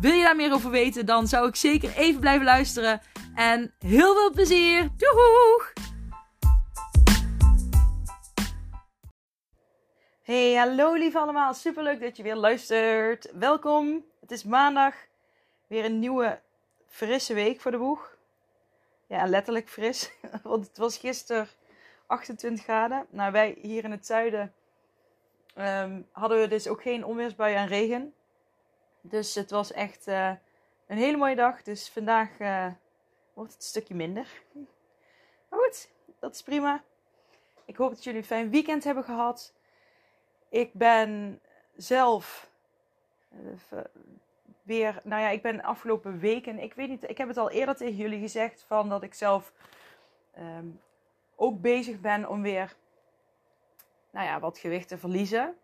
Wil je daar meer over weten, dan zou ik zeker even blijven luisteren. En heel veel plezier! Doeg! Hey, hallo lief allemaal. Superleuk dat je weer luistert. Welkom. Het is maandag. Weer een nieuwe frisse week voor de boeg. Ja, letterlijk fris. Want het was gisteren 28 graden. Nou, wij hier in het zuiden ehm, hadden we dus ook geen onweersbuien en regen. Dus het was echt uh, een hele mooie dag. Dus vandaag uh, wordt het een stukje minder. Maar goed, dat is prima. Ik hoop dat jullie een fijn weekend hebben gehad. Ik ben zelf uh, weer, nou ja, ik ben afgelopen weken, ik weet niet, ik heb het al eerder tegen jullie gezegd van dat ik zelf um, ook bezig ben om weer, nou ja, wat gewicht te verliezen.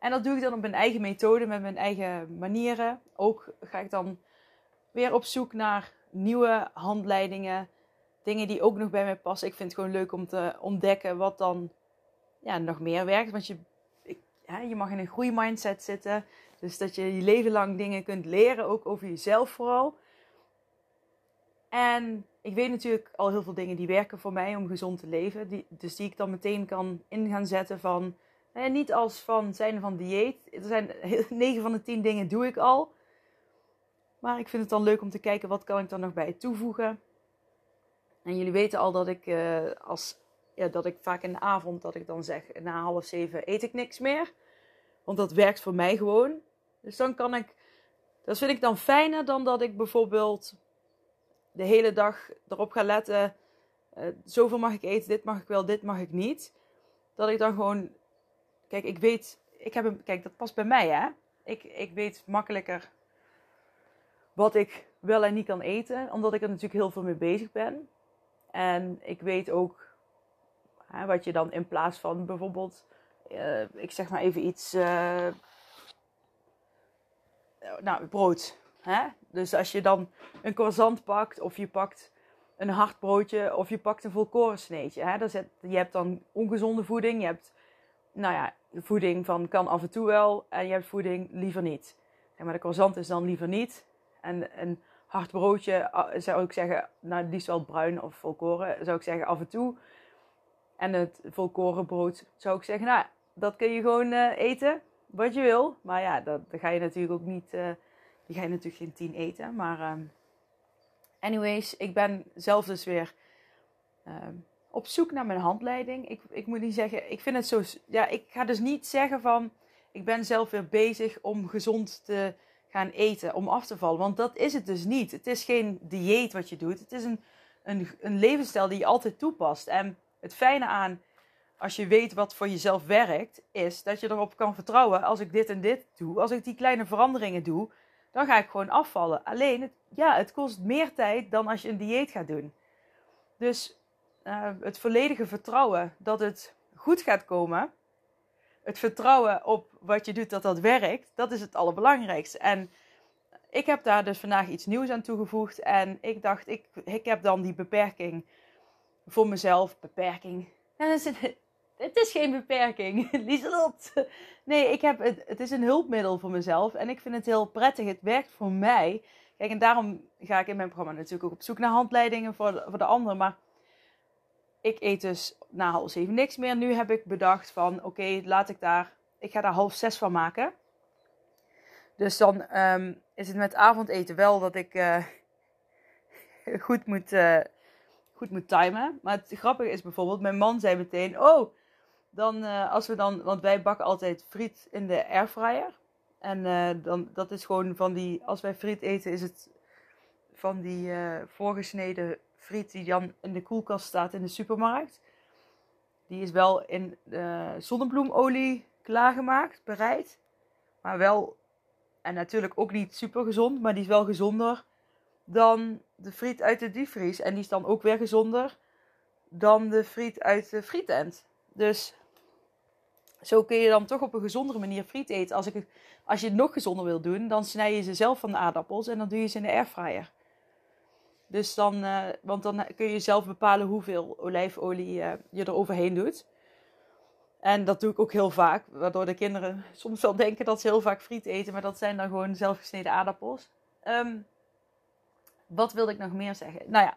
En dat doe ik dan op mijn eigen methode, met mijn eigen manieren. Ook ga ik dan weer op zoek naar nieuwe handleidingen. Dingen die ook nog bij mij passen. Ik vind het gewoon leuk om te ontdekken wat dan ja, nog meer werkt. Want je, je mag in een groeimindset zitten. Dus dat je je leven lang dingen kunt leren, ook over jezelf vooral. En ik weet natuurlijk al heel veel dingen die werken voor mij om gezond te leven. Die, dus die ik dan meteen kan in gaan zetten van en niet als van zijn van dieet. Er zijn 9 van de 10 dingen doe ik al. Maar ik vind het dan leuk om te kijken wat kan ik dan nog bij toevoegen. En jullie weten al dat ik, uh, als, ja, dat ik vaak in de avond dat ik dan zeg na half zeven eet ik niks meer. Want dat werkt voor mij gewoon. Dus dan kan ik, dat vind ik dan fijner dan dat ik bijvoorbeeld de hele dag erop ga letten. Uh, zoveel mag ik eten, dit mag ik wel, dit mag ik niet. Dat ik dan gewoon Kijk, ik weet, ik heb een, kijk, dat past bij mij, hè. Ik, ik weet makkelijker wat ik wel en niet kan eten, omdat ik er natuurlijk heel veel mee bezig ben. En ik weet ook hè, wat je dan in plaats van bijvoorbeeld, uh, ik zeg maar even iets, uh, nou, brood. Hè? Dus als je dan een croissant pakt, of je pakt een hard broodje, of je pakt een volkoren sneetje. Hè? Zet, je hebt dan ongezonde voeding, je hebt nou ja, voeding van kan af en toe wel en je hebt voeding liever niet. Zeg maar de croissant is dan liever niet. En een hard broodje zou ik zeggen, nou liefst wel bruin of volkoren, zou ik zeggen af en toe. En het volkoren brood zou ik zeggen, nou dat kun je gewoon uh, eten wat je wil. Maar ja, dat, ga je natuurlijk ook niet, uh, die ga je natuurlijk geen tien eten. Maar um, anyways, ik ben zelf dus weer... Op zoek naar mijn handleiding. Ik, ik moet niet zeggen, ik vind het zo. Ja, ik ga dus niet zeggen van. Ik ben zelf weer bezig om gezond te gaan eten, om af te vallen. Want dat is het dus niet. Het is geen dieet wat je doet. Het is een, een, een levensstijl die je altijd toepast. En het fijne aan, als je weet wat voor jezelf werkt, is dat je erop kan vertrouwen. Als ik dit en dit doe, als ik die kleine veranderingen doe, dan ga ik gewoon afvallen. Alleen, ja, het kost meer tijd dan als je een dieet gaat doen. Dus uh, het volledige vertrouwen dat het goed gaat komen. Het vertrouwen op wat je doet dat dat werkt, dat is het allerbelangrijkste. En ik heb daar dus vandaag iets nieuws aan toegevoegd. En ik dacht, ik, ik heb dan die beperking voor mezelf. Beperking. Het is geen beperking, Lieselot. Nee, ik heb het, het is een hulpmiddel voor mezelf. En ik vind het heel prettig. Het werkt voor mij. Kijk, en daarom ga ik in mijn programma natuurlijk ook op zoek naar handleidingen voor voor de anderen. Maar ik eet dus na half zeven niks meer. Nu heb ik bedacht van oké, laat ik daar, ik ga daar half zes van maken. Dus dan ehm, is het met avondeten wel dat ik uh, goed, moet, uh, goed moet timen. Maar het grappige is bijvoorbeeld, mijn man zei meteen, oh, dan uh, als we dan, want wij bakken altijd friet in de airfryer. En dan, dat is gewoon van die, als wij friet eten, is het van die voorgesneden friet die dan in de koelkast staat in de supermarkt. Die is wel in uh, zonnebloemolie klaargemaakt, bereid. Maar wel, en natuurlijk ook niet super gezond, maar die is wel gezonder dan de friet uit de diepvries. En die is dan ook weer gezonder dan de friet uit de frietent. Dus zo kun je dan toch op een gezondere manier friet eten. Als, ik, als je het nog gezonder wil doen, dan snij je ze zelf van de aardappels en dan doe je ze in de airfryer. Dus dan, uh, want dan kun je zelf bepalen hoeveel olijfolie uh, je er overheen doet. En dat doe ik ook heel vaak, waardoor de kinderen soms wel denken dat ze heel vaak friet eten, maar dat zijn dan gewoon zelfgesneden aardappels. Um, wat wilde ik nog meer zeggen? Nou ja,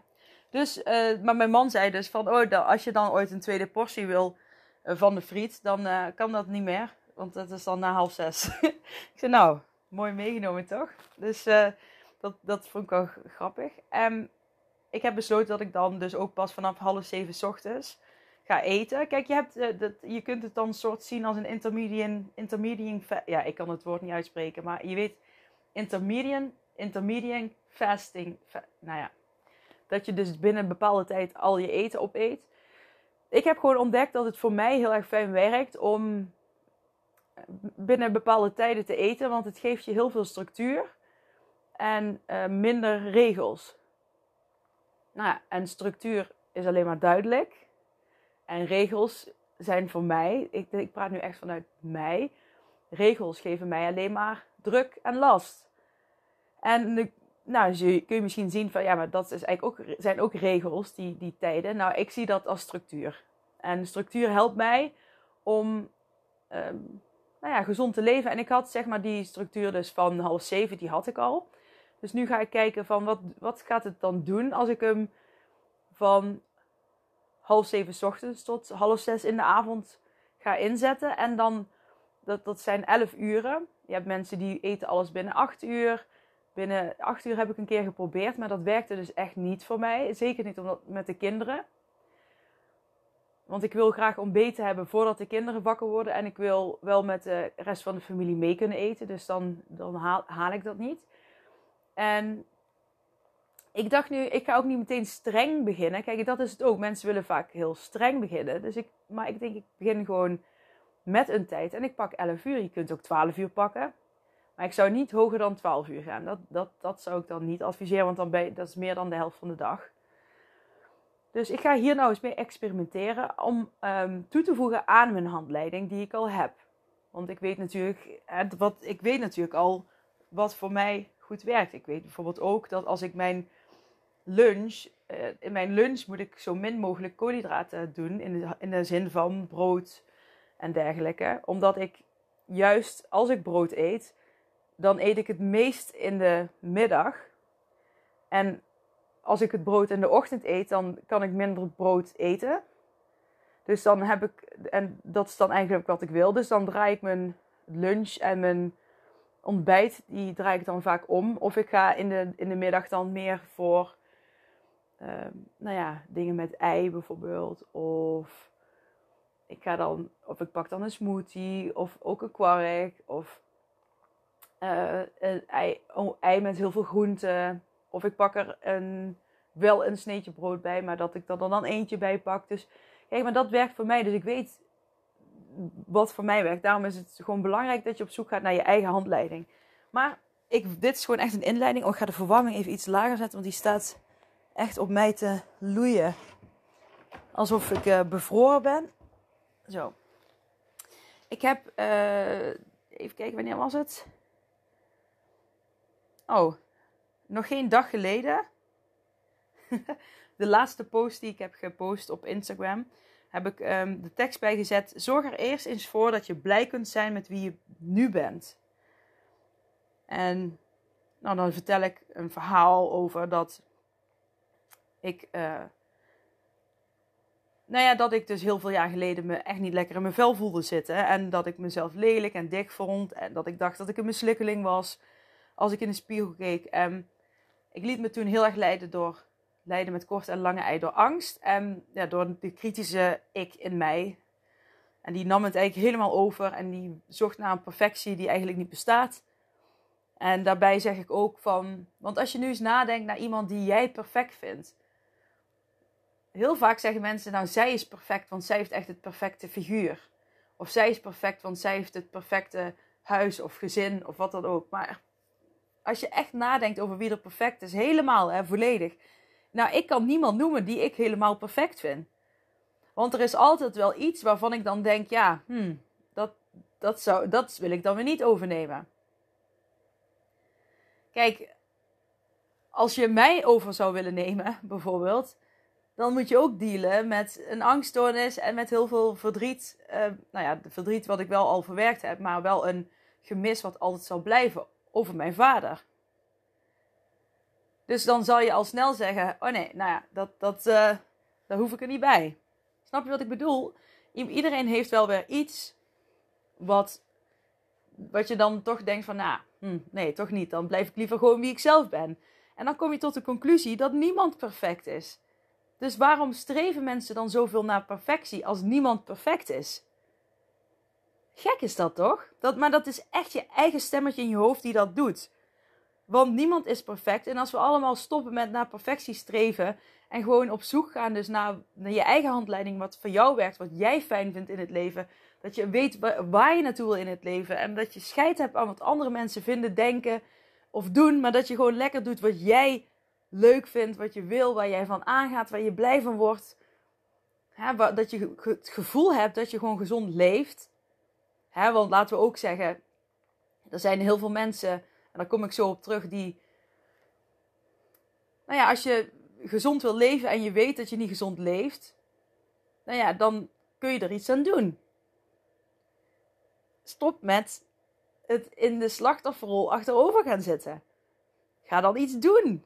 dus, uh, maar mijn man zei dus van, oh, als je dan ooit een tweede portie wil van de friet, dan kan dat niet meer. Want dat is dan na half zes. ik zei, nou, mooi meegenomen toch? Dus dat, dat vond ik wel grappig. En ik heb besloten dat ik dan dus ook pas vanaf half zeven ochtends ga eten. Kijk, je, hebt, dat, je kunt het dan soort zien als een intermediate, intermediate... Ja, ik kan het woord niet uitspreken, maar je weet, intermediate, intermediate fasting. nou ja, dat je dus binnen een bepaalde tijd al je eten opeet. Ik heb gewoon ontdekt dat het voor mij heel erg fijn werkt om binnen bepaalde tijden te eten, want het geeft je heel veel structuur en uh, minder regels. Nou ja, en structuur is alleen maar duidelijk. En regels zijn voor mij, ik, ik praat nu echt vanuit mij, regels geven mij alleen maar druk en last. En de, nou, kun je misschien zien van ja, maar dat is eigenlijk ook, zijn ook regels, die, die tijden. Nou, ik zie dat als structuur. En structuur helpt mij om um, nou ja, gezond te leven. En ik had zeg maar die structuur dus van half zeven, die had ik al. Dus nu ga ik kijken van wat, wat gaat het dan doen als ik hem van half zeven s ochtends tot half zes in de avond ga inzetten. En dan, dat, dat zijn elf uren. Je hebt mensen die eten alles binnen acht uur. Binnen acht uur heb ik een keer geprobeerd, maar dat werkte dus echt niet voor mij. Zeker niet omdat, met de kinderen. Want ik wil graag ontbeten hebben voordat de kinderen wakker worden. En ik wil wel met de rest van de familie mee kunnen eten. Dus dan, dan haal, haal ik dat niet. En ik dacht nu, ik ga ook niet meteen streng beginnen. Kijk, dat is het ook. Mensen willen vaak heel streng beginnen. Dus ik, maar ik denk, ik begin gewoon met een tijd. En ik pak 11 uur. Je kunt ook 12 uur pakken. Maar ik zou niet hoger dan 12 uur gaan. Dat, dat, dat zou ik dan niet adviseren, want dan ben dat is meer dan de helft van de dag. Dus ik ga hier nou eens mee experimenteren om um, toe te voegen aan mijn handleiding die ik al heb. Want ik weet natuurlijk, wat, ik weet natuurlijk al wat voor mij goed werkt. Ik weet bijvoorbeeld ook dat als ik mijn lunch, uh, in mijn lunch moet ik zo min mogelijk koolhydraten doen. In de, in de zin van brood en dergelijke. Omdat ik juist als ik brood eet, dan eet ik het meest in de middag. En als ik het brood in de ochtend eet, dan kan ik minder brood eten. Dus dan heb ik, en dat is dan eigenlijk wat ik wil. Dus dan draai ik mijn lunch en mijn ontbijt, die draai ik dan vaak om. Of ik ga in de, in de middag dan meer voor, uh, nou ja, dingen met ei bijvoorbeeld. Of ik ga dan, of ik pak dan een smoothie, of ook een kwark, of uh, een ei, oh, ei met heel veel groenten. Of ik pak er een, wel een sneetje brood bij, maar dat ik er dan eentje bij pak. Dus kijk, maar dat werkt voor mij. Dus ik weet wat voor mij werkt. Daarom is het gewoon belangrijk dat je op zoek gaat naar je eigen handleiding. Maar ik, dit is gewoon echt een inleiding. Oh, ik ga de verwarming even iets lager zetten, want die staat echt op mij te loeien. Alsof ik uh, bevroren ben. Zo. Ik heb, uh, even kijken, wanneer was het? Oh, nog geen dag geleden. de laatste post die ik heb gepost op Instagram. Heb ik um, de tekst bijgezet. Zorg er eerst eens voor dat je blij kunt zijn met wie je nu bent. En nou, dan vertel ik een verhaal over dat ik. Uh, nou ja, dat ik dus heel veel jaar geleden me echt niet lekker in mijn vel voelde zitten. En dat ik mezelf lelijk en dik vond. En dat ik dacht dat ik een mislukkeling was als ik in de spiegel keek. En ik liet me toen heel erg leiden door leiden met korte en lange ei door angst en ja, door de kritische ik in mij. En die nam het eigenlijk helemaal over en die zocht naar een perfectie die eigenlijk niet bestaat. En daarbij zeg ik ook van, want als je nu eens nadenkt naar iemand die jij perfect vindt. Heel vaak zeggen mensen, nou zij is perfect, want zij heeft echt het perfecte figuur. Of zij is perfect, want zij heeft het perfecte huis of gezin of wat dan ook. Maar als je echt nadenkt over wie er perfect is, helemaal, hè, volledig. Nou, ik kan niemand noemen die ik helemaal perfect vind. Want er is altijd wel iets waarvan ik dan denk, ja, hmm, dat, dat, zou, dat wil ik dan weer niet overnemen. Kijk, als je mij over zou willen nemen, bijvoorbeeld, dan moet je ook dealen met een angststoornis en met heel veel verdriet. Uh, nou ja, verdriet wat ik wel al verwerkt heb, maar wel een gemis wat altijd zal blijven over mijn vader. Dus dan zal je al snel zeggen: Oh nee, nou ja, dat, dat, uh, daar hoef ik er niet bij. Snap je wat ik bedoel? Iedereen heeft wel weer iets wat, wat je dan toch denkt: van nou, hm, nee, toch niet. Dan blijf ik liever gewoon wie ik zelf ben. En dan kom je tot de conclusie dat niemand perfect is. Dus waarom streven mensen dan zoveel naar perfectie als niemand perfect is? Gek is dat toch? Dat, maar dat is echt je eigen stemmetje in je hoofd die dat doet. Want niemand is perfect. En als we allemaal stoppen met naar perfectie streven. En gewoon op zoek gaan dus naar, naar je eigen handleiding. Wat voor jou werkt. Wat jij fijn vindt in het leven. Dat je weet waar je naartoe wil in het leven. En dat je scheid hebt aan wat andere mensen vinden, denken of doen. Maar dat je gewoon lekker doet wat jij leuk vindt. Wat je wil. Waar jij van aangaat. Waar je blij van wordt. dat je het gevoel hebt dat je gewoon gezond leeft. want laten we ook zeggen. Er zijn heel veel mensen en daar kom ik zo op terug, die. Nou ja, als je gezond wil leven en je weet dat je niet gezond leeft, nou ja, dan kun je er iets aan doen. Stop met het in de slachtofferrol achterover gaan zitten. Ga dan iets doen.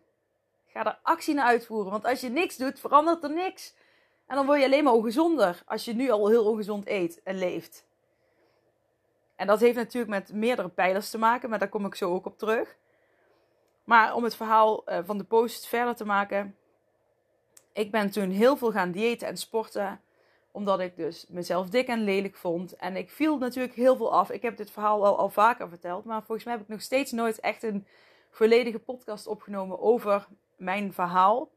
Ga er actie naar uitvoeren. Want als je niks doet, verandert er niks. En dan word je alleen maar ongezonder als je nu al heel ongezond eet en leeft. En dat heeft natuurlijk met meerdere pijlers te maken, maar daar kom ik zo ook op terug. Maar om het verhaal eh, van de post verder te maken. Ik ben toen heel veel gaan diëten en sporten. Omdat ik dus mezelf dik en lelijk vond. En ik viel natuurlijk heel veel af. Ik heb dit verhaal al, al vaker verteld. Maar volgens mij heb ik nog steeds nooit echt een volledige podcast opgenomen over mijn verhaal.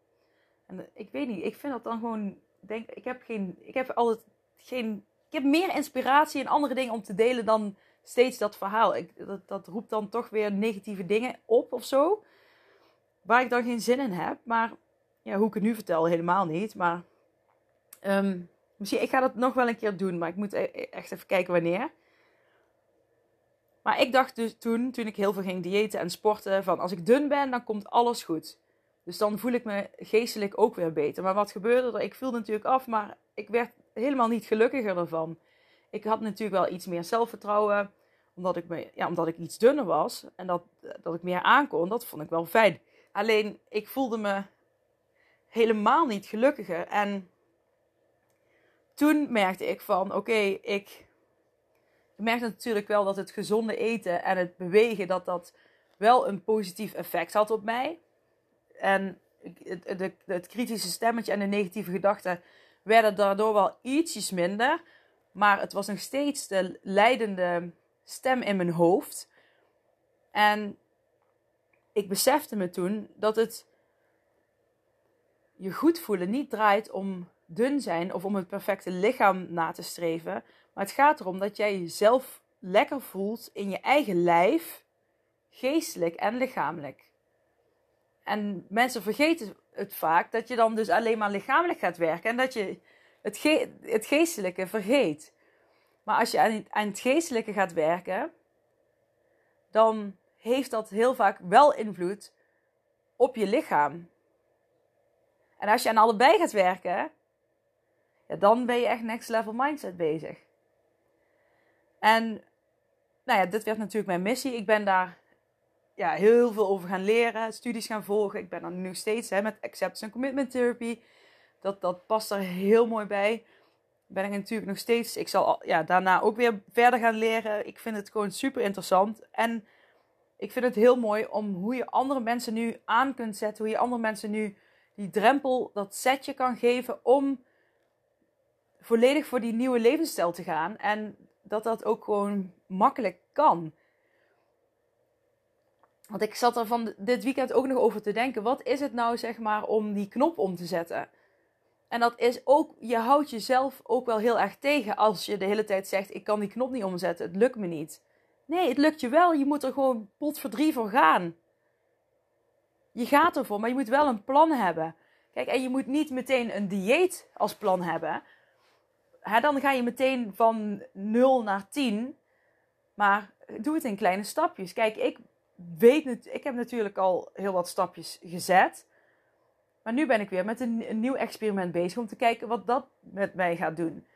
En ik weet niet, ik vind dat dan gewoon. Denk, ik heb geen. Ik heb altijd geen ik heb meer inspiratie en andere dingen om te delen dan steeds dat verhaal. Ik, dat, dat roept dan toch weer negatieve dingen op of zo. Waar ik dan geen zin in heb. Maar ja, hoe ik het nu vertel, helemaal niet. Maar um, misschien, ik ga dat nog wel een keer doen. Maar ik moet e-, e-, echt even kijken wanneer. Maar ik dacht dus toen, toen ik heel veel ging diëten en sporten, van als ik dun ben, dan komt alles goed. Dus dan voel ik me geestelijk ook weer beter. Maar wat gebeurde er? Ik viel natuurlijk af, maar ik werd helemaal niet gelukkiger ervan. Ik had natuurlijk wel iets meer zelfvertrouwen, omdat ik, me, ja, omdat ik iets dunner was en dat, dat ik meer aankon. Dat vond ik wel fijn. Alleen ik voelde me helemaal niet gelukkiger. En toen merkte ik van, oké, ik, merkte natuurlijk wel dat het gezonde eten en het bewegen, dat dat wel een positief effect had op mij. En het, het kritische stemmetje en de negatieve gedachten werden daardoor wel ietsjes minder. Maar het was nog steeds de leidende stem in mijn hoofd. En ik besefte me toen dat het je goed voelen niet draait om dun zijn of om het perfecte lichaam na te streven. Maar het gaat erom dat jij jezelf lekker voelt in je eigen lijf, geestelijk en lichamelijk. En mensen vergeten het vaak dat je dan dus alleen maar lichamelijk gaat werken en dat je het, het geestelijke vergeet. Maar als je aan het, aan het geestelijke gaat werken, dan heeft dat heel vaak wel invloed op je lichaam. En als je aan allebei gaat werken, ja, dan ben je echt next level mindset bezig. En nou ja, dit werd natuurlijk mijn missie. Ik ben daar ja, heel veel over gaan leren, studies gaan volgen. Ik ben dan nu steeds hè, met Acceptance and Commitment Therapy. Dat, dat past er heel mooi bij. Ben ik natuurlijk nog steeds. Ik zal ja, daarna ook weer verder gaan leren. Ik vind het gewoon super interessant. En ik vind het heel mooi om hoe je andere mensen nu aan kunt zetten. Hoe je andere mensen nu die drempel, dat setje kan geven om volledig voor die nieuwe levensstijl te gaan. En dat dat ook gewoon makkelijk kan. Want ik zat er van dit weekend ook nog over te denken. Wat is het nou, zeg maar, om die knop om te zetten? En dat is ook, je houdt jezelf ook wel heel erg tegen als je de hele tijd zegt: Ik kan die knop niet omzetten, het lukt me niet. Nee, het lukt je wel, je moet er gewoon pot voor drie voor gaan. je gaat ervoor, maar je moet wel een plan hebben. Kijk, en je moet niet meteen een dieet als plan hebben. Hè, dan ga je meteen van 0 naar 10. Maar doe het in kleine stapjes. Kijk, ik weet, ik heb natuurlijk al heel wat stapjes gezet. Maar nu ben ik weer met een, nieuw experiment bezig om te kijken wat dat met mij gaat doen.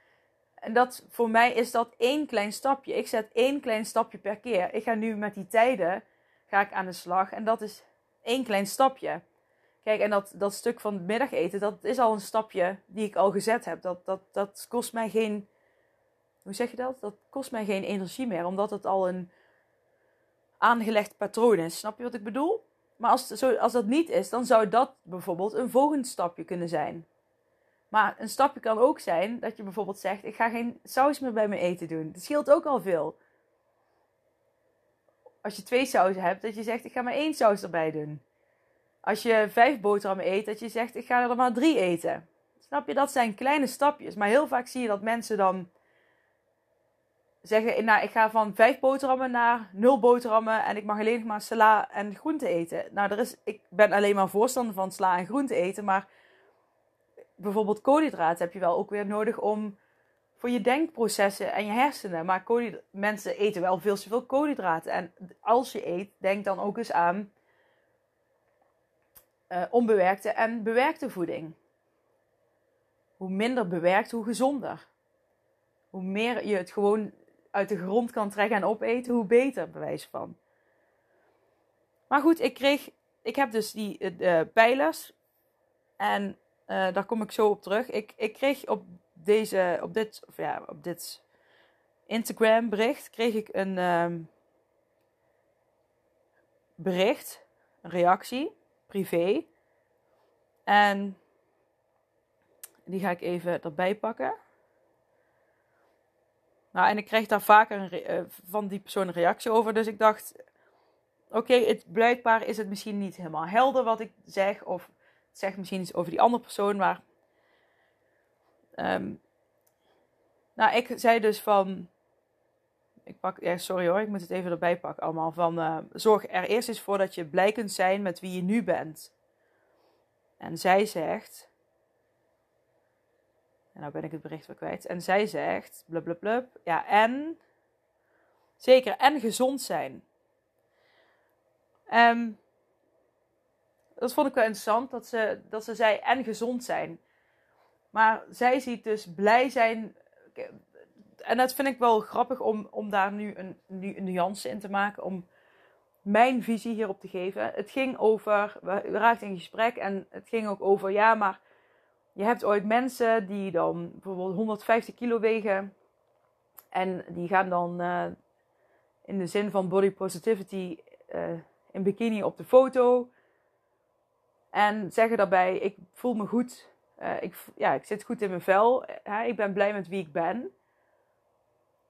En dat, voor mij is dat één klein stapje. Ik zet één klein stapje per keer. Ik ga nu met die tijden ga ik aan de slag. En dat is één klein stapje. Kijk, en dat, dat stuk van het middageten, dat is al een stapje die ik al gezet heb. Dat, dat, dat kost mij geen. Hoe zeg je dat? Dat kost mij geen energie meer, omdat het al een aangelegd patroon is. Snap je wat ik bedoel? Maar als, als dat niet is, dan zou dat bijvoorbeeld een volgend stapje kunnen zijn. Maar een stapje kan ook zijn dat je bijvoorbeeld zegt: Ik ga geen saus meer bij mijn eten doen. Dat scheelt ook al veel. Als je twee sausen hebt, dat je zegt: Ik ga maar één saus erbij doen. Als je vijf boterhammen eet, dat je zegt: Ik ga er maar drie eten. Snap je? Dat zijn kleine stapjes. Maar heel vaak zie je dat mensen dan zeggen: Nou, ik ga van vijf boterhammen naar nul boterhammen en ik mag alleen maar sla en groente eten. Nou, er is, ik ben alleen maar voorstander van sla en groente eten, maar bijvoorbeeld koolhydraten heb je wel ook weer nodig om voor je denkprocessen en je hersenen. Maar mensen eten wel veel te veel koolhydraten. En als je eet, denk dan ook eens aan uh, onbewerkte en bewerkte voeding. Hoe minder bewerkt, hoe gezonder. Hoe meer je het gewoon uit de grond kan trekken en opeten, hoe beter, bewijs van. Maar goed, ik kreeg, ik heb dus die uh, pijlers. En uh, daar kom ik zo op terug. Ik, ik kreeg op deze, op dit, of ja, op dit Instagram bericht, kreeg ik een um, bericht, een reactie, privé. En die ga ik even erbij pakken. Nou, en ik kreeg daar vaker een uh, van die persoon een reactie over. Dus ik dacht, oké, het blijkbaar is het misschien niet helemaal helder wat ik zeg. Of zegt misschien iets over die andere persoon, maar. Um, nou, ik zei dus van. Ik pak, ja, sorry hoor, ik moet het even erbij pakken allemaal. Van uh, zorg er eerst eens voor dat je blij kunt zijn met wie je nu bent. En zij zegt. En nou ben ik het bericht weer kwijt. En zij zegt, blub. Ja, en. Zeker, en gezond zijn. Um, dat vond ik wel interessant, dat ze, dat ze zei en gezond zijn. Maar zij ziet dus blij zijn. En dat vind ik wel grappig om, om daar nu een, nu een nuance in te maken. Om mijn visie hierop te geven. Het ging over, we raakten in gesprek en het ging ook over, ja, maar je hebt ooit mensen die dan bijvoorbeeld 150 kilo wegen. En die gaan dan uh, in de zin van body positivity uh, in bikini op de foto. En zeggen daarbij, ik voel me goed. Uh, ik, ja, ik zit goed in mijn vel. Hè? Ik ben blij met wie ik ben.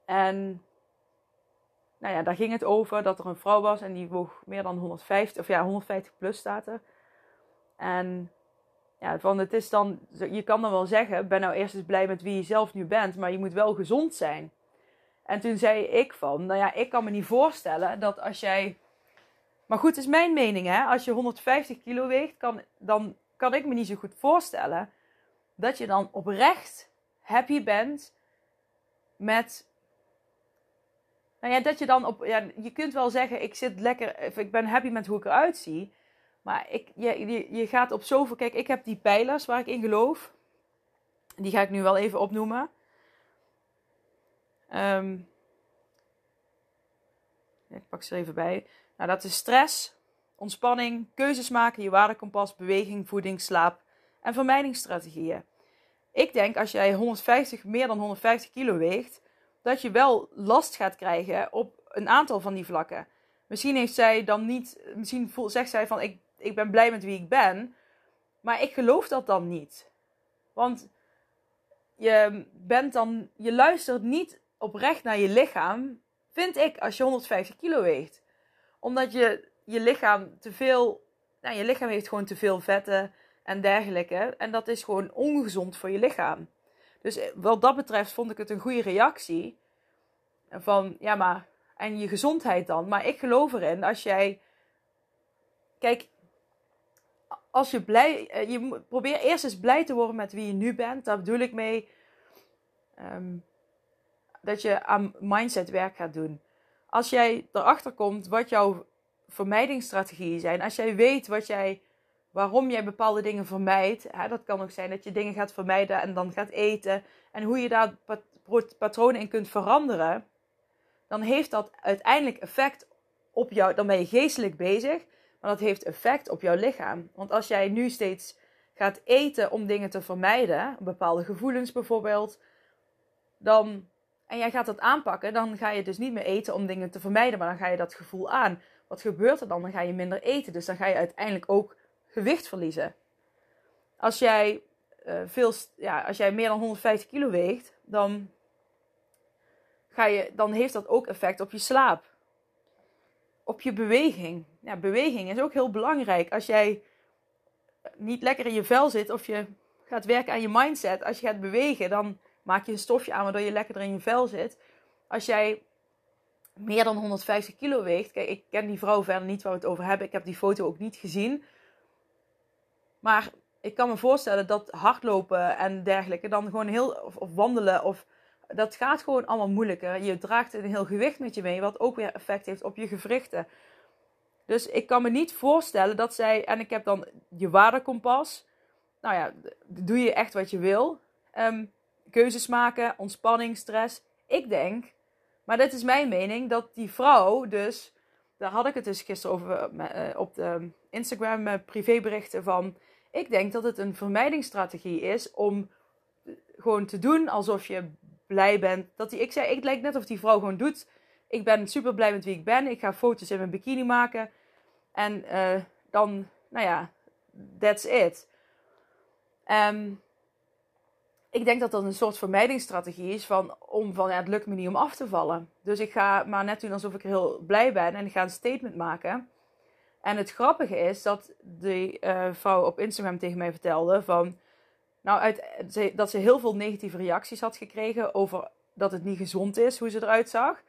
En nou ja, daar ging het over dat er een vrouw was en die woog meer dan 150, of ja, 150 plus staat er. En ja, van het is dan, je kan dan wel zeggen, ben nou eerst eens blij met wie je zelf nu bent, maar je moet wel gezond zijn. En toen zei ik van, nou ja, ik kan me niet voorstellen dat als jij maar goed, is mijn mening. Hè? Als je 150 kilo weegt, kan, dan kan ik me niet zo goed voorstellen dat je dan oprecht happy bent met. Nou ja, dat je dan op. Ja, je kunt wel zeggen, ik zit lekker. Ik ben happy met hoe ik eruit zie. Maar ik, je, je, gaat op zoveel. Kijk, ik heb die pijlers waar ik in geloof. Die ga ik nu wel even opnoemen. Um, ik pak ze er even bij. Nou, dat is stress, ontspanning, keuzes maken, je waardekompas, beweging, voeding, slaap en vermijdingsstrategieën. Ik denk als jij 150, meer dan 150 kilo weegt, dat je wel last gaat krijgen op een aantal van die vlakken. Misschien heeft zij dan niet, misschien zegt zij van ik, ik ben blij met wie ik ben, maar ik geloof dat dan niet. Want je bent dan, je luistert niet oprecht naar je lichaam, vind ik, als je 150 kilo weegt omdat je je lichaam te veel. Nou, je lichaam heeft gewoon te veel vetten en dergelijke. En dat is gewoon ongezond voor je lichaam. Dus eh, wat dat betreft vond ik het een goede reactie. Van ja, maar. En je gezondheid dan. Maar ik geloof erin als jij. Kijk, als je blij, eh, je probeer eerst eens blij te worden met wie je nu bent. Daar bedoel ik mee ehm, dat je aan mindset werk gaat doen. Als jij erachter komt wat jouw vermijdingsstrategieën zijn, als jij weet wat jij, waarom jij bepaalde dingen vermijdt, hè, dat kan ook zijn dat je dingen gaat vermijden en dan gaat eten, en hoe je daar patronen in kunt veranderen, dan heeft dat uiteindelijk effect op jou. Dan ben je geestelijk bezig, maar dat heeft effect op jouw lichaam. Want als jij nu steeds gaat eten om dingen te vermijden, bepaalde gevoelens bijvoorbeeld, dan, en jij gaat dat aanpakken, dan ga je dus niet meer eten om dingen te vermijden, maar dan ga je dat gevoel aan. Wat gebeurt er dan? Dan ga je minder eten. Dus dan ga je uiteindelijk ook gewicht verliezen. Als jij, uh, veel, ja, als jij meer dan 150 kilo weegt, dan, ga je, dan heeft dat ook effect op je slaap op je beweging. Ja, beweging is ook heel belangrijk. Als jij niet lekker in je vel zit of je gaat werken aan je mindset, als je gaat bewegen, dan maak je een stofje aan waardoor je lekkerder in je vel zit. Als jij meer dan 150 kilo weegt, kijk, ik ken die vrouw verder niet waar we het over hebben. Ik heb die foto ook niet gezien. Maar ik kan me voorstellen dat hardlopen en dergelijke dan gewoon heel, of, of wandelen of dat gaat gewoon allemaal moeilijker. Je draagt een heel gewicht met je mee, wat ook weer effect heeft op je gewrichten. Dus ik kan me niet voorstellen dat zij, en ik heb dan je waardekompas. Nou ja, doe je echt wat je wil. Um, keuzes maken, ontspanning, stress. Ik denk, maar dit is mijn mening, dat die vrouw dus, daar had ik het dus gisteren over uh, op de Instagram uh, privéberichten van. Ik denk dat het een vermijdingsstrategie is om gewoon te doen alsof je blij bent. Dat die, ik zei, het lijkt net of die vrouw gewoon doet. Ik ben super blij met wie ik ben. Ik ga foto's in mijn bikini maken. En uh, dan, nou ja, that's it. Um, ik denk dat dat een soort vermijdingsstrategie is van, om van ja, het lukt me niet om af te vallen. Dus ik ga maar net doen alsof ik heel blij ben en ik ga een statement maken. En het grappige is dat die uh, vrouw op Instagram tegen mij vertelde van nou, uit, dat ze heel veel negatieve reacties had gekregen over dat het niet gezond is, hoe ze eruit zag.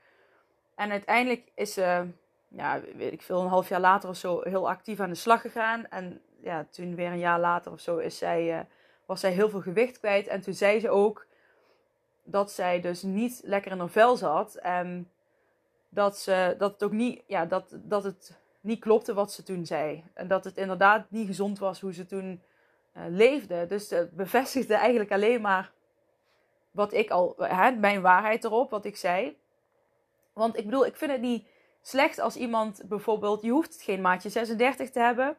En uiteindelijk is ze, ja, weet ik veel, een half jaar later of zo heel actief aan de slag gegaan. En ja, toen weer een jaar later of zo is zij, uh, was zij heel veel gewicht kwijt. En toen zei ze ook dat zij dus niet lekker in haar vel zat. En dat, ze, dat het ook niet, ja, dat, dat het niet klopte wat ze toen zei. En dat het inderdaad niet gezond was hoe ze toen leefde. Dus het bevestigde eigenlijk alleen maar wat ik al, hè, mijn waarheid erop, wat ik zei. Want ik bedoel, ik vind het niet slecht als iemand bijvoorbeeld, je hoeft geen maatje 36 te hebben.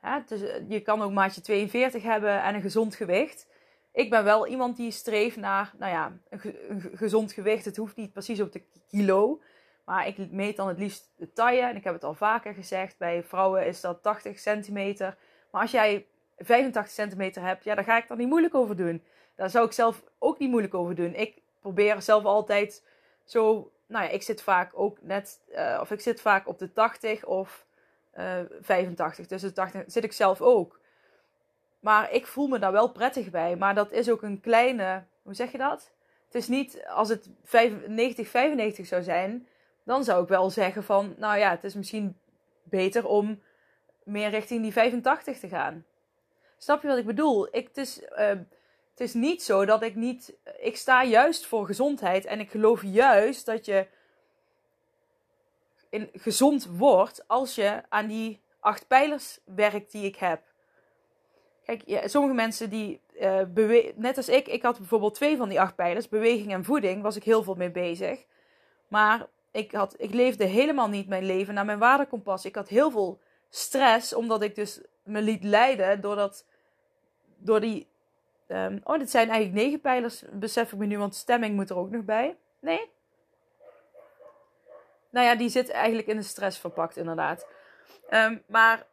Hè, dus je kan ook maatje 42 hebben en een gezond gewicht. Ik ben wel iemand die streeft naar, nou ja, een, gezond gewicht. Het hoeft niet precies op de kilo. Maar ik meet dan het liefst de taille. En ik heb het al vaker gezegd, bij vrouwen is dat 80 centimeter. Maar als jij 85 centimeter heb, ja, daar ga ik dan niet moeilijk over doen. Daar zou ik zelf ook niet moeilijk over doen. Ik probeer zelf altijd zo, nou ja, ik zit vaak ook net, uh, of ik zit vaak op de 80 of uh, 85. Dus de 80 zit ik zelf ook. Maar ik voel me daar wel prettig bij. Maar dat is ook een kleine, hoe zeg je dat? Het is niet, als het 95, 95 zou zijn, dan zou ik wel zeggen van, nou ja, het is misschien beter om meer richting die 85 te gaan. Snap je wat ik bedoel? Ik, het, is, uh, het is niet zo dat ik niet. Ik sta juist voor gezondheid en ik geloof juist dat je in, gezond wordt als je aan die acht pijlers werkt die ik heb. Kijk, sommige mensen die uh, net als ik, ik had bijvoorbeeld twee van die acht pijlers, beweging en voeding, was ik heel veel mee bezig. Maar ik, had, ik leefde helemaal niet mijn leven naar mijn waardekompas. Ik had heel veel stress, omdat ik dus me liet leiden door, dat, door die. Um, oh, dit zijn eigenlijk negen pijlers, besef ik me nu, want stemming moet er ook nog bij. Nee? Nou ja, die zit eigenlijk in de stress verpakt, inderdaad. Um, maar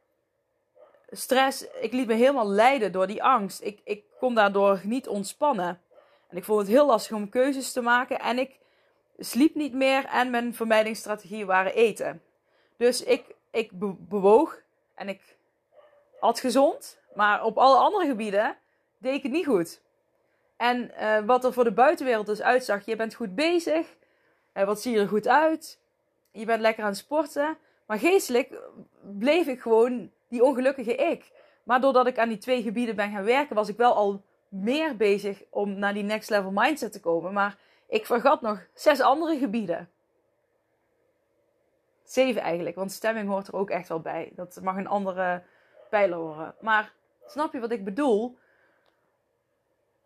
stress, ik liet me helemaal leiden door die angst. Ik, ik kon daardoor niet ontspannen. En ik vond het heel lastig om keuzes te maken. En ik sliep niet meer en mijn vermijdingsstrategie waren eten. Dus ik, ik bewoog en ik at gezond, maar op alle andere gebieden deed ik het niet goed. En uh, wat er voor de buitenwereld dus uitzag, je bent goed bezig, wat zie je er goed uit, je bent lekker aan het sporten, maar geestelijk bleef ik gewoon die ongelukkige ik. Maar doordat ik aan die twee gebieden ben gaan werken, was ik wel al meer bezig om naar die next level mindset te komen. Maar ik vergat nog zes andere gebieden. Zeven eigenlijk, want stemming hoort er ook echt wel bij. Dat mag een andere pijler horen. Maar snap je wat ik bedoel?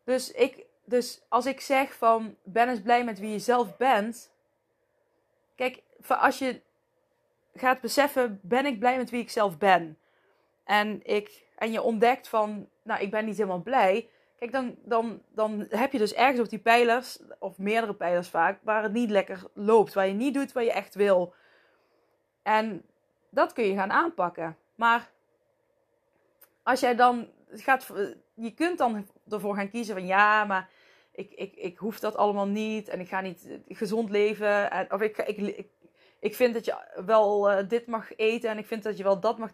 Dus, ik, dus als ik zeg van ben eens blij met wie je zelf bent. Kijk, als je gaat beseffen, ben ik blij met wie ik zelf ben? En, ik, en je ontdekt van, nou, ik ben niet helemaal blij. Kijk, dan, dan, dan heb je dus ergens op die pijlers, of meerdere pijlers vaak, waar het niet lekker loopt. Waar je niet doet wat je echt wil. En dat kun je gaan aanpakken. Maar als jij dan gaat, je kunt dan ervoor gaan kiezen van ja, maar ik, ik, ik hoef dat allemaal niet en ik ga niet gezond leven. En, of ik, ik, ik, ik vind dat je wel uh, dit mag eten en ik vind dat je wel dat mag.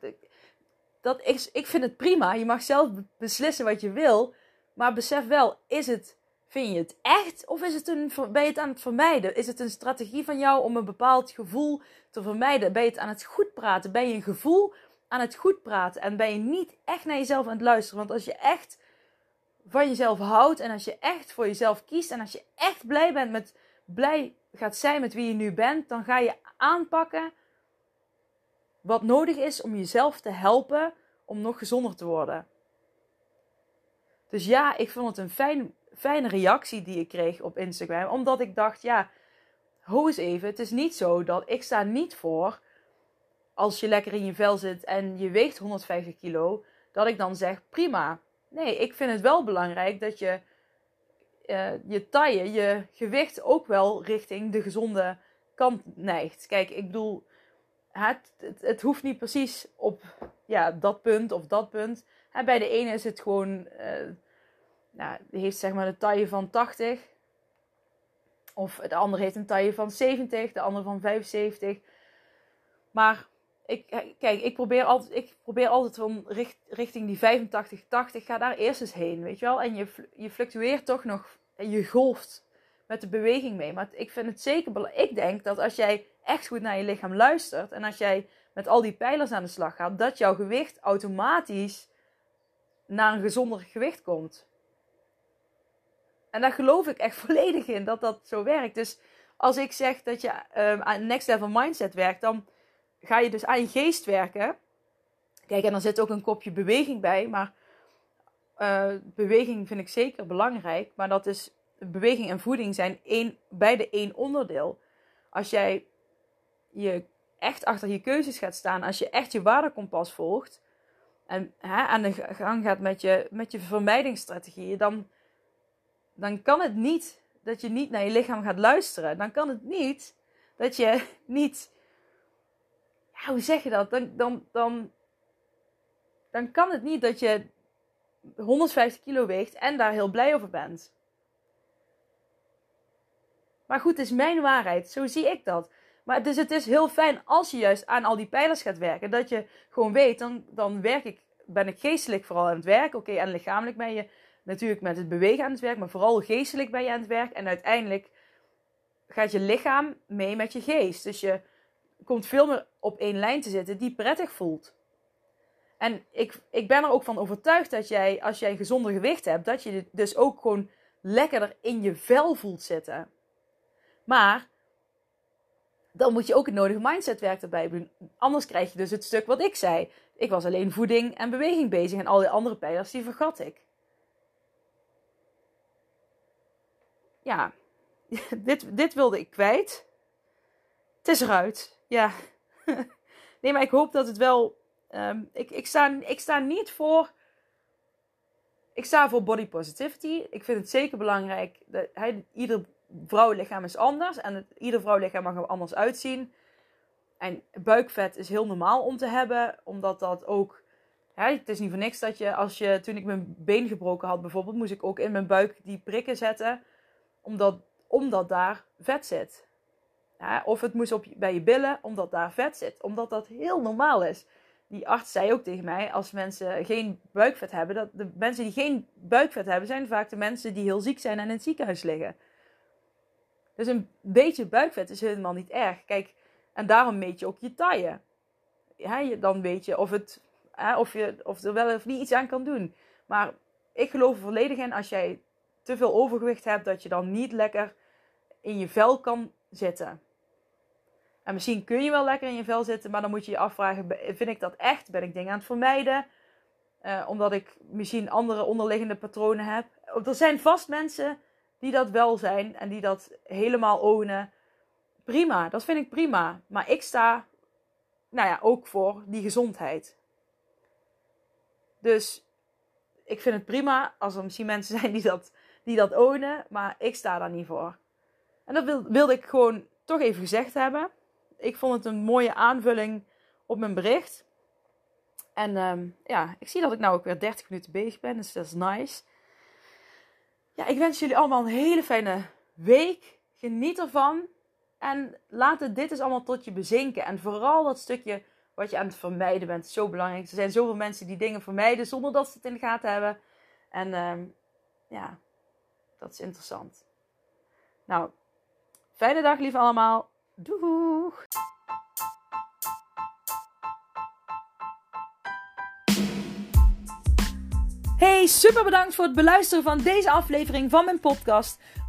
Dat is, ik vind het prima. Je mag zelf beslissen wat je wil. Maar besef wel, is het, vind je het echt of is het een, ben je het aan het vermijden? Is het een strategie van jou om een bepaald gevoel te vermijden? Ben je het aan het goed praten? Ben je een gevoel aan het goed praten? En ben je niet echt naar jezelf aan het luisteren? Want als je echt van jezelf houdt en als je echt voor jezelf kiest en als je echt blij bent met, blij gaat zijn met wie je nu bent, dan ga je aanpakken wat nodig is om jezelf te helpen om nog gezonder te worden. Dus ja, ik vond het een fijn, fijne reactie die ik kreeg op Instagram. Omdat ik dacht, ja, ho eens even. Het is niet zo dat ik sta niet voor als je lekker in je vel zit en je weegt 150 kilo. Dat ik dan zeg, prima. Nee, ik vind het wel belangrijk dat je uh, je taille, je gewicht ook wel richting de gezonde kant neigt. Kijk, ik bedoel, het, het, hoeft niet precies op ja, dat punt of dat punt. bij de ene is het gewoon, uh, nou, die heeft zeg maar de taille van 80. Of de andere heeft een taille van 70, de andere van 75. Maar ik, kijk, ik probeer altijd, ik probeer altijd richting die 85, 80. Ga daar eerst eens heen, weet je wel. En je, je fluctueert toch nog, je golft met de beweging mee. Maar ik vind het zeker belangrijk. Ik denk dat als jij echt goed naar je lichaam luistert. En als jij met al die pijlers aan de slag gaat, dat jouw gewicht automatisch naar een gezonder gewicht komt. En daar geloof ik echt volledig in dat dat zo werkt. Dus als ik zeg dat je um, aan next level mindset werkt, dan ga je dus aan je geest werken. Kijk, en dan zit ook een kopje beweging bij. Maar uh, beweging vind ik zeker belangrijk. Maar dat is beweging en voeding zijn één, beide één onderdeel. Als jij je echt achter je keuzes gaat staan, als je echt je waardekompas volgt en hè, aan de gang gaat met je, met je vermijdingsstrategieën, dan, dan kan het niet dat je niet naar je lichaam gaat luisteren. Dan kan het niet dat je niet. Hoe zeg je dat? Dan, dan, dan, dan kan het niet dat je 150 kilo weegt en daar heel blij over bent. Maar goed, het is mijn waarheid. Zo zie ik dat. Maar dus het is heel fijn als je juist aan al die pijlers gaat werken. Dat je gewoon weet, dan, dan werk ik, ben ik geestelijk vooral aan het werk. Oké, en lichamelijk ben je natuurlijk met het bewegen aan het werk. Maar vooral geestelijk ben je aan het werk. En uiteindelijk gaat je lichaam mee met je geest. Dus je komt veel meer op één lijn te zitten die prettig voelt. En ik, ik ben er ook van overtuigd dat jij, als jij een gezonder gewicht hebt, dat je dus ook gewoon lekkerder in je vel voelt zitten. Maar dan moet je ook het nodige mindsetwerk erbij doen. Anders krijg je dus het stuk wat ik zei. Ik was alleen voeding en beweging bezig en al die andere pijlers die vergat ik. Ja, dit, dit wilde ik kwijt. Het is eruit. Ja. nee, maar ik hoop dat het wel. Um, ik, ik, sta, ik sta niet voor. Ik sta voor body positivity. Ik vind het zeker belangrijk dat hij, ieder vrouwenlichaam is anders en het, ieder vrouwenlichaam mag er anders uitzien. En buikvet is heel normaal om te hebben, omdat dat ook. Hè, het is niet voor niks dat je, als je, toen ik mijn been gebroken had bijvoorbeeld, moest ik ook in mijn buik die prikken zetten, omdat, omdat daar vet zit. Of het moest op, bij je billen, omdat daar vet zit. Omdat dat heel normaal is. Die arts zei ook tegen mij, als mensen geen buikvet hebben, dat de mensen die geen buikvet hebben, zijn vaak de mensen die heel ziek zijn en in het ziekenhuis liggen. Dus een beetje buikvet is helemaal niet erg. Kijk, en daarom meet je ook je taille. Ja, dan weet je of het hè, of je of er wel of niet iets aan kan doen. Maar ik geloof er volledig in als jij te veel overgewicht hebt, dat je dan niet lekker in je vel kan zitten. En misschien kun je wel lekker in je vel zitten, maar dan moet je je afvragen: vind ik dat echt? Ben ik dingen aan het vermijden? Uh, omdat ik misschien andere onderliggende patronen heb. Er zijn vast mensen die dat wel zijn en die dat helemaal ownen. Prima, dat vind ik prima. Maar ik sta, nou ja, ook voor die gezondheid. Dus ik vind het prima als er misschien mensen zijn die dat, die dat ownen, maar ik sta daar niet voor. En dat wil, wilde ik gewoon toch even gezegd hebben. Ik vond het een mooie aanvulling op mijn bericht. En ehm, ja, ik zie dat ik nou ook weer 30 minuten bezig ben, dus dat is nice. Ja, ik wens jullie allemaal een hele fijne week. Geniet ervan. En laat het dit eens allemaal tot je bezinken. En vooral dat stukje wat je aan het vermijden bent, zo belangrijk. Er zijn zoveel mensen die dingen vermijden zonder dat ze het in de gaten hebben. En ehm, ja, dat is interessant. Nou, fijne dag lief allemaal. Doeg! Hey, super bedankt voor het beluisteren van deze aflevering van mijn podcast.